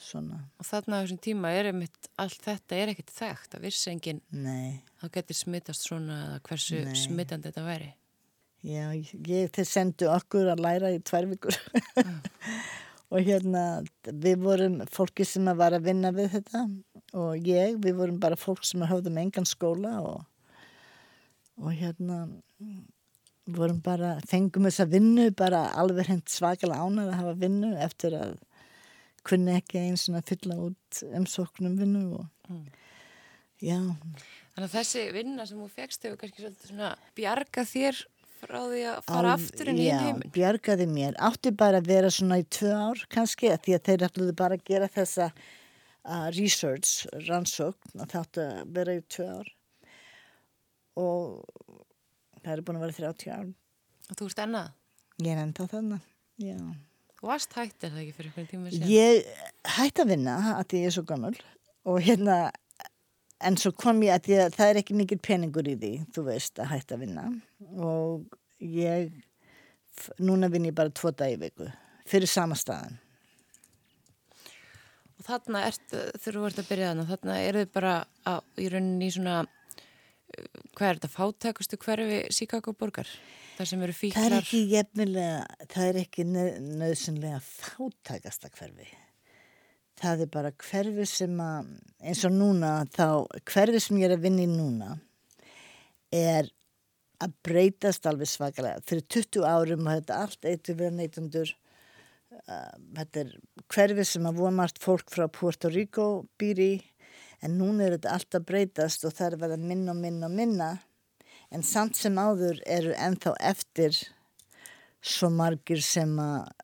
svona. Og þarna á þessum tíma er einmitt, allt þetta er ekkert þekkt, enginn. Nei. Það getur smittast svona eða hversu Nei. smittandi þetta væri. Já, ég, þeir sendu okkur að læra í tvær vikur og hérna við vorum fólki sem að var að vinna við þetta og ég, við vorum bara fólk sem höfðum engan skóla og, og hérna vorum bara, fengum þessa vinnu bara alveg hent svakalega ánað að hafa vinnu eftir að kunni ekki eins og fylla út umsóknum vinnu og Mm. Já, Þannig að þessi vinna sem þú fegst hefur kannski svona bjarga þér frá því að fara Alv- aftur inn í já, heiminn. bjargaði mér. Átti bara að vera svona í tvö ár kannski því að þeir ætluðu bara að gera þessa uh, research, rannsókn og það átti að vera í tvö ár. Og það er búin að vera 30 ár. Og þú ert ennað. Ég er enda þannig, já. Þú varst hætt er það ekki fyrir einhvern tíma síðan? Ég hætti að vinna að því ég er svo gammal og hérna, en svo kom ég að því að það er ekki mikil peningur í því, þú veist, að hætti að vinna og ég, núna vinn ég bara tvo dag í viku fyrir sama staðan. Og þarna ert, þú ert að byrja þarna, þarna eru þið bara á, í rauninni í svona, uh, hvað er þetta, fátækustu hverfi Chicago borgar? Það sem eru Það er fíklar. ekki jefnilega, það er ekki nöðsynlega fátækasta hverfi. Það er bara hverfi sem að, eins og núna, þá hverfi sem ég er að vinna í núna er að breytast alveg svakalega. Fyrir 20 árum og þetta allt eitt við neytundur, uh, þetta er hverfi sem að vonmart fólk frá Puerto Rico býr í, en núna er þetta allt að breytast og það er að verða minna og minna og minna en samt sem áður eru ennþá eftir svo margir sem að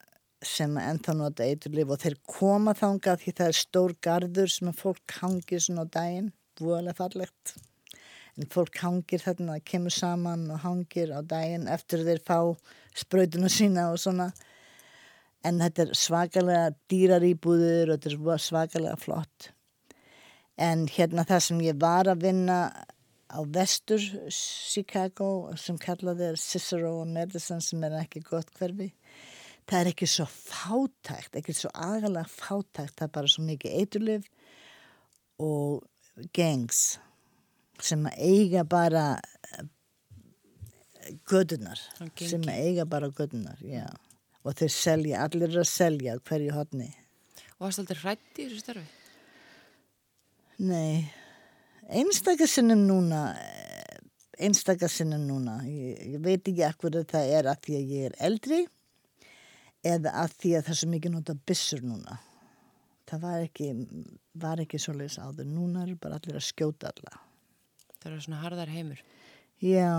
sem ennþá nota eiturlif og þeir koma þangað því það er stór gardur sem að fólk hangir svona á daginn voðalega fallegt. En fólk hangir þarna, kemur saman og hangir á daginn eftir þeir fá sprautuna sína og svona. En þetta er svakalega dýrar íbúður og þetta er svakalega flott. En hérna það sem ég var að vinna á vestur Chicago sem kallaði er Cicero og Madison sem er ekki gott hverfi það er ekki svo fátækt ekki svo agalega fátækt það er bara svo mikið eiturlif og gangs sem eiga bara gödunar Svona gengi. sem eiga bara gödunar já. og þeir selja, allir eru að selja hverju hodni Og varst aldrei hrætt í þessu starfi? Nei, einstaka sinnum núna, eh, einstaka sinnum núna, ég, ég veit ekki akkur að það er að því að ég er eldri eða að því að það er svo mikið nota byssur núna. Það var ekki, var ekki svo leys áður, núna eru bara allir að skjóta alla. Það eru svona harðar heimur. Já,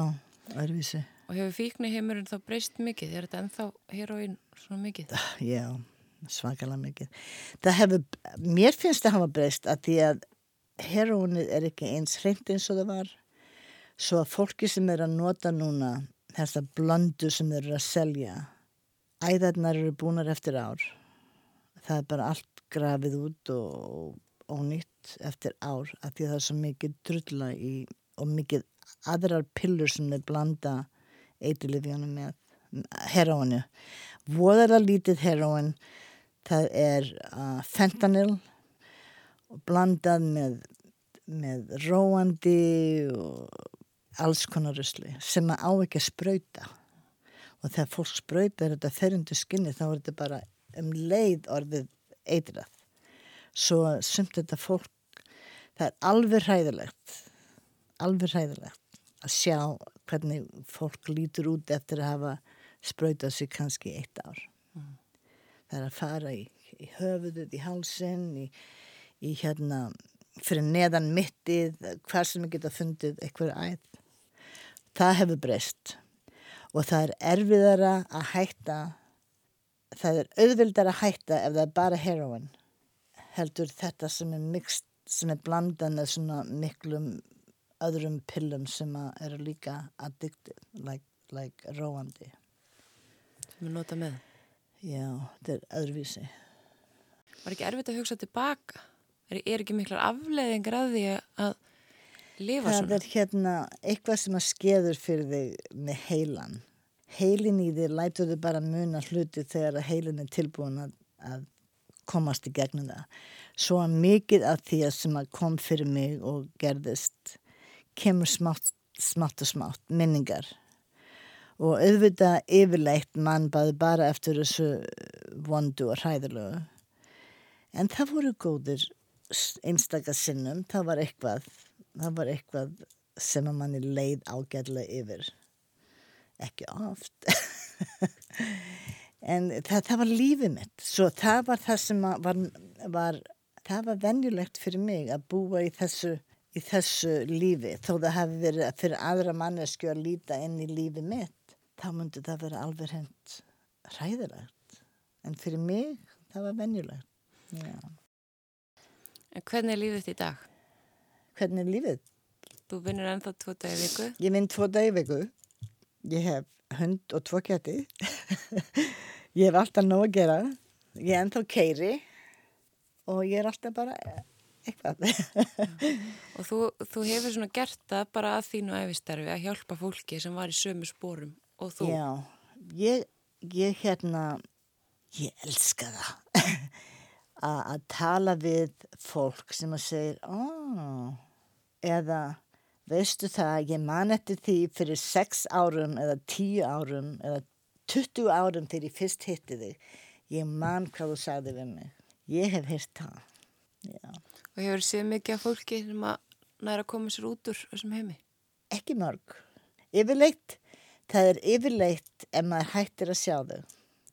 öðruvísi. Og hefur fíkni heimurinn þá breyst mikið? Er þetta ennþá heroín svona mikið? Já, svakalega mikið. Það hefur, mér finnst það hafa breyst að því að heroinið er ekki eins hreint eins og það var. Svo að fólki sem er að nota núna þessa blöndu sem þeir eru að selja, æðarnar eru búnar eftir ár. Það er bara allt grafið út og ónýtt eftir ár að því að það er svo mikið drulla í og mikið aðrar pillur sem þeir blanda eitilifjónum með heroinu. Voðalega lítið heroin, það er uh, fentanyl og blandað með, með róandi og alls konar rusli sem að á ekki að sprauta. Og þegar fólk sprautar þetta ferundu skinni þá er þetta bara um leið orðið eitrað. Svo sumt þetta fólk, það er alveg hræðilegt, alveg hræðilegt að sjá hvernig fólk lítur út eftir að hafa sprautað sig kannski eitt ár. Það er að fara í, í höfuðuð, í hálsinn, í, í hérna fyrir neðan mittið, hver sem geta fundið eitthvað æð. Það hefur breyst og það er erfiðara að hætta, það er auðvildar að hætta ef það er bara heroin heldur þetta sem er mixt, sem er blandað með svona miklum öðrum pillum sem eru líka addicted, like, like róandi. Sem er nota með. Já, þetta er öðruvísi. Var ekki erfitt að hugsa tilbaka? Er, er ekki miklar afleiðingar að því að lifa Það svona? er hérna eitthvað sem að skeður fyrir þig með heilan. Heilin í þig lætur þig bara muna hluti þegar heilin er tilbúin að, að komast í gegnum það. Svo að mikið af því að sem að kom fyrir mig og gerðist kemur smátt, smátt og smátt, minningar. Og auðvitað yfirleitt mann baði bara eftir þessu vondu og hræðilegu. En það voru góðir einstakar sinnum, það var eitthvað, það var eitthvað sem að manni leið ágætlega yfir. Ekki oft. en það, það var lífið mitt. Svo það var það sem var, var það var venjulegt fyrir mig að búa í þessu, í þessu lífi þó það hefði verið fyrir aðra mannesku að líta inn í lífi mitt þá myndi það vera alveg hend ræðilegt en fyrir mig það var venjulegt Já. Hvernig er lífið þitt í dag? Hvernig er lífið? Þú vinnur ennþá tvo dagi í viku. Ég vinn tvo dagi í viku. Ég hef hund og tvo kætti ég hef alltaf nóg að gera. Ég er ennþá keiri. Og ég er alltaf bara eitthvað. Og þú, þú hefur svona gert það bara að þínu æfistarfi að hjálpa fólki sem var í sömu spórum og þú. Já, ég, ég hérna, ég elska það. Að tala við fólk sem að segja, ó, eða veistu það, ég man eftir því fyrir sex árum eða tíu árum eða 20 árum þegar ég fyrst hitti þig, ég man hvað þú sagði við mig. Ég hef hýrt það, já. Og hefur séð mikið af fólki sem að næra að koma sér út úr þessum heimi. ekki mörg. Yfirleitt, það er yfirleitt ef maður hættir að sjá þau.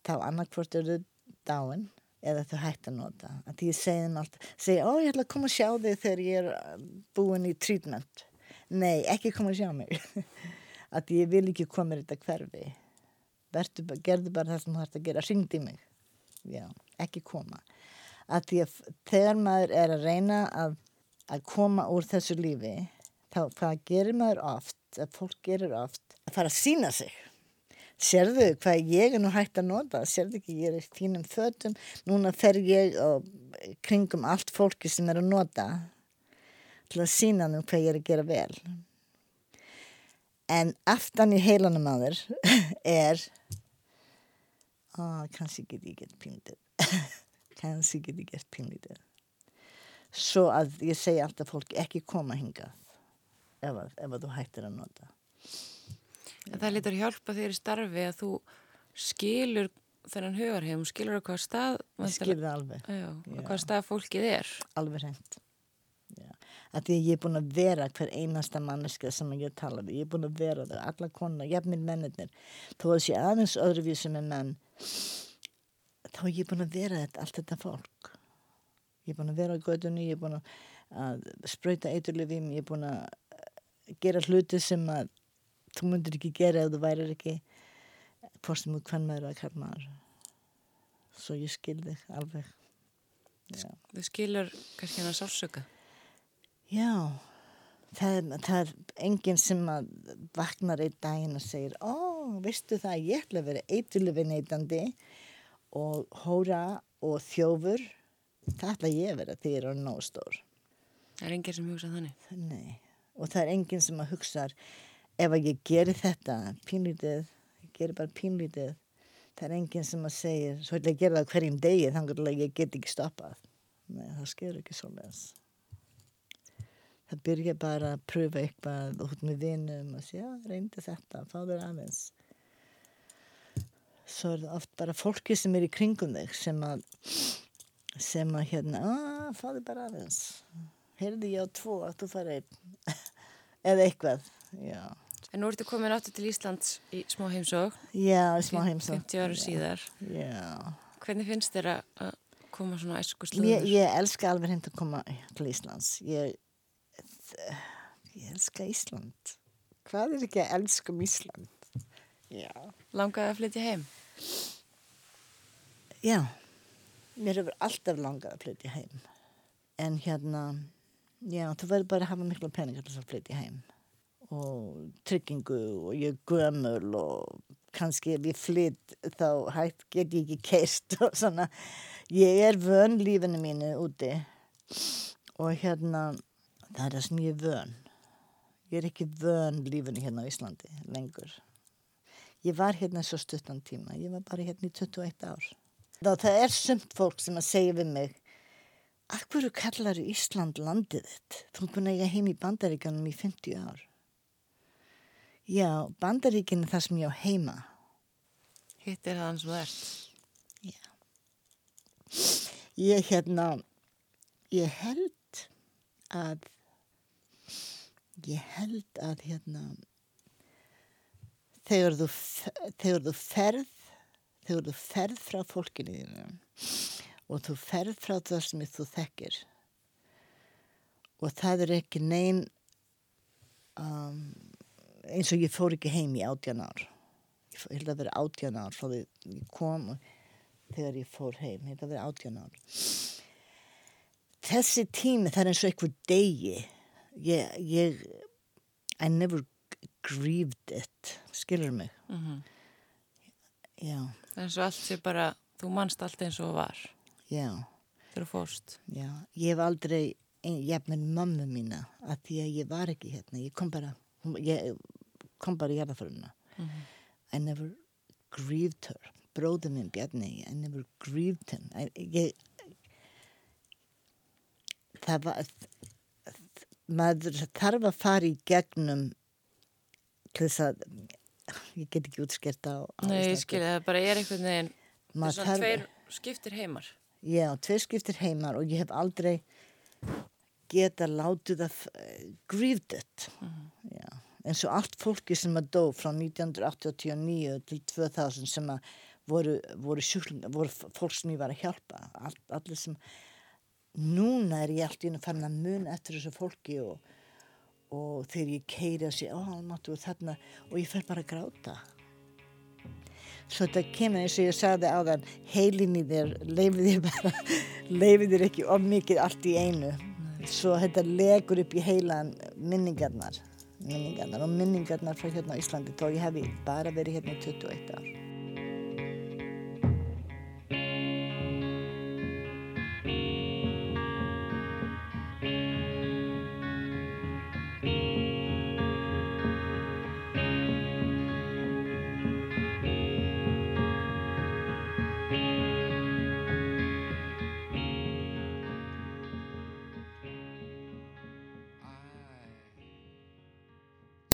Þá annarkvort eru þau dáin eða þau hættir að nota. Að ég segi þeim alltaf, segi, ó ég ætla að koma að sjá þau þegar ég er uh, búin í treatment. Nei, ekki koma að sjá mig. að ég vil ekki koma í þetta hverfi. Bara- gerðu bara það sem þú hægt að gera, ringdi mig. Já, ekki koma. Að að þegar maður er að reyna að, að koma úr þessu lífi, þá gerir maður oft, að fólk gerir oft, að fara að sína sig. Sérðu hvað ég er nú hægt að nota, sérðu ekki ég er í fínum fötum, núna fer ég og kringum allt fólki sem er að nota til að sína nú hvað ég er að gera vel. En aftan í heilanum þér er, ó, kannski get ég gett pínlítið, kannski get ég gett pínlítið. Svo að ég segi alltaf fólki ekki koma hingað ef, að- ef að þú hættir að nota. En það lítur hjálpa þér í starfi að þú skilur þennan hugarheim, skilur á hvað stað, Ég skil það alveg, Já, hvað stað fólkið er. alveg. Já. Að því að ég er búin að vera hver einasta manneska sem ég tala við. Ég er búin að vera það, alla konar, jafnir mennirnir. Þó að sé aðeins öðruvísi með menn, þá er ég búin að vera þetta, allt þetta fólk. Ég er búin að vera á gödunni, ég er búin að, að sprauta eiturlifim, ég er búin að gera hluti sem að þú myndir ekki gera ef þú værir ekki sem þú hvern maður að hvern maður. Svo ég skil þig alveg. Já. Þú skilur kannski hennar sálsöka. Já, það, það er enginn sem að vaknar einn daginn og segir ó, veistu það, ég ætla að vera eiturlifi neytandi og hóra og þjófur það ætla ég að vera þegar ég er nóg stór Það er enginn sem hugsa þannig. Nei. og það er enginn sem að hugsa ef að ég geri þetta pínlítið, ég geri bara pínlítið það er enginn sem að segja svo ætla ég gera það hverjum degi þannig að ég get ekki stoppað. Nei, það sker ekki svo les það byrja bara að pröfa eitthvað út með vinum og segja, reyndi þetta, fá þér aðeins. Svo er það oft bara fólki sem er í kringum þig sem að sem að hérna, að, fá þér bara aðeins. Heyrði ég á tvo að þú fara einn. Eða eitthvað já, En nú ertu komin áttu til Íslands í smá heimsók, já smá heimsókn 50 ára síðar. já, Hvernig finnst þér að koma svona æsku ég, slúður? ég elska alveg hreint að koma til Íslands ég, ég elska Ísland hvað er ekki að elska um Ísland já Langaði að flytja heim? Já, mér hefur alltaf langað að flytja heim. En hérna, já, þú verður bara að hafa mikla peningar til að flytja heim. Og tryggingu og ég er gömul og kannski ef ég flytt þá hægt get ég ekki keist og svona. Ég er vön lífinu mínu úti og hérna, það er það sem ég er vön. Ég er ekki vön lífinu hérna á Íslandi lengur. Ég var hérna svo stuttan tíma, ég var bara hérna í 21 ár. Þá það er sumt fólk sem að segja við mig Akkur kallar Ísland landið þitt? Þú er búin að eiga heim í bandaríkanum í 50 ár. Já, bandaríkin er það sem ég á heima. Hitt er það sem þú ert. Ég hérna, ég held að, ég held að hérna, þegar þú, þegar þú ferð, þegar þú ferð frá fólkinu þínu og þú ferð frá það sem þú þekkir og það er ekki neinn um, eins og ég fór ekki heim í átjan ár. Ég ég held að vera átjan ár frá því ég kom þegar ég fór heim ég held að vera átjan ár. Þessi tími það er eins og eitthvað degi. Ég, ég I never grieved it skilur mig? Mm já, Það er eins og allt sé bara, þú manst allt eins og var já, þegar þú fórst. já. Ég hef aldrei jafnir mömmu mína að því að ég var ekki hérna. Ég kom bara ég kom bara í jarðaföruna I never grieved her. Bróður minn Bjarni I never grieved him. I, ég, það var maður þarf að fara í gegnum til þess að ég get ekki útskert á, á Nei, ég skilja, það bara er einhvern veginn, svona þarf- tveir skiptir heimar. Já, tveir skiptir heimar og ég hef aldrei geta látið að uh, grieved it. Já, eins og allt fólki sem að dó frá 1989 til 2000 sem að voru, voru sjúklingar, voru fólk sem ég var að hjálpa. All, allir sem, núna er ég allt í einu fann að mun eftir þessu fólki og, og þegar ég keiri að almáttu og þarna og ég fer bara að gráta. Svo þetta kemur eins og ég sagði á þann, heilin í þér, leifið þér bara, leifið þér ekki of mikið allt í einu. Svo þetta legur upp í heilan minningarnar, minningarnar og minningarnar frá hérna á Íslandi, þó ég hefi bara verið hérna í 21 ár.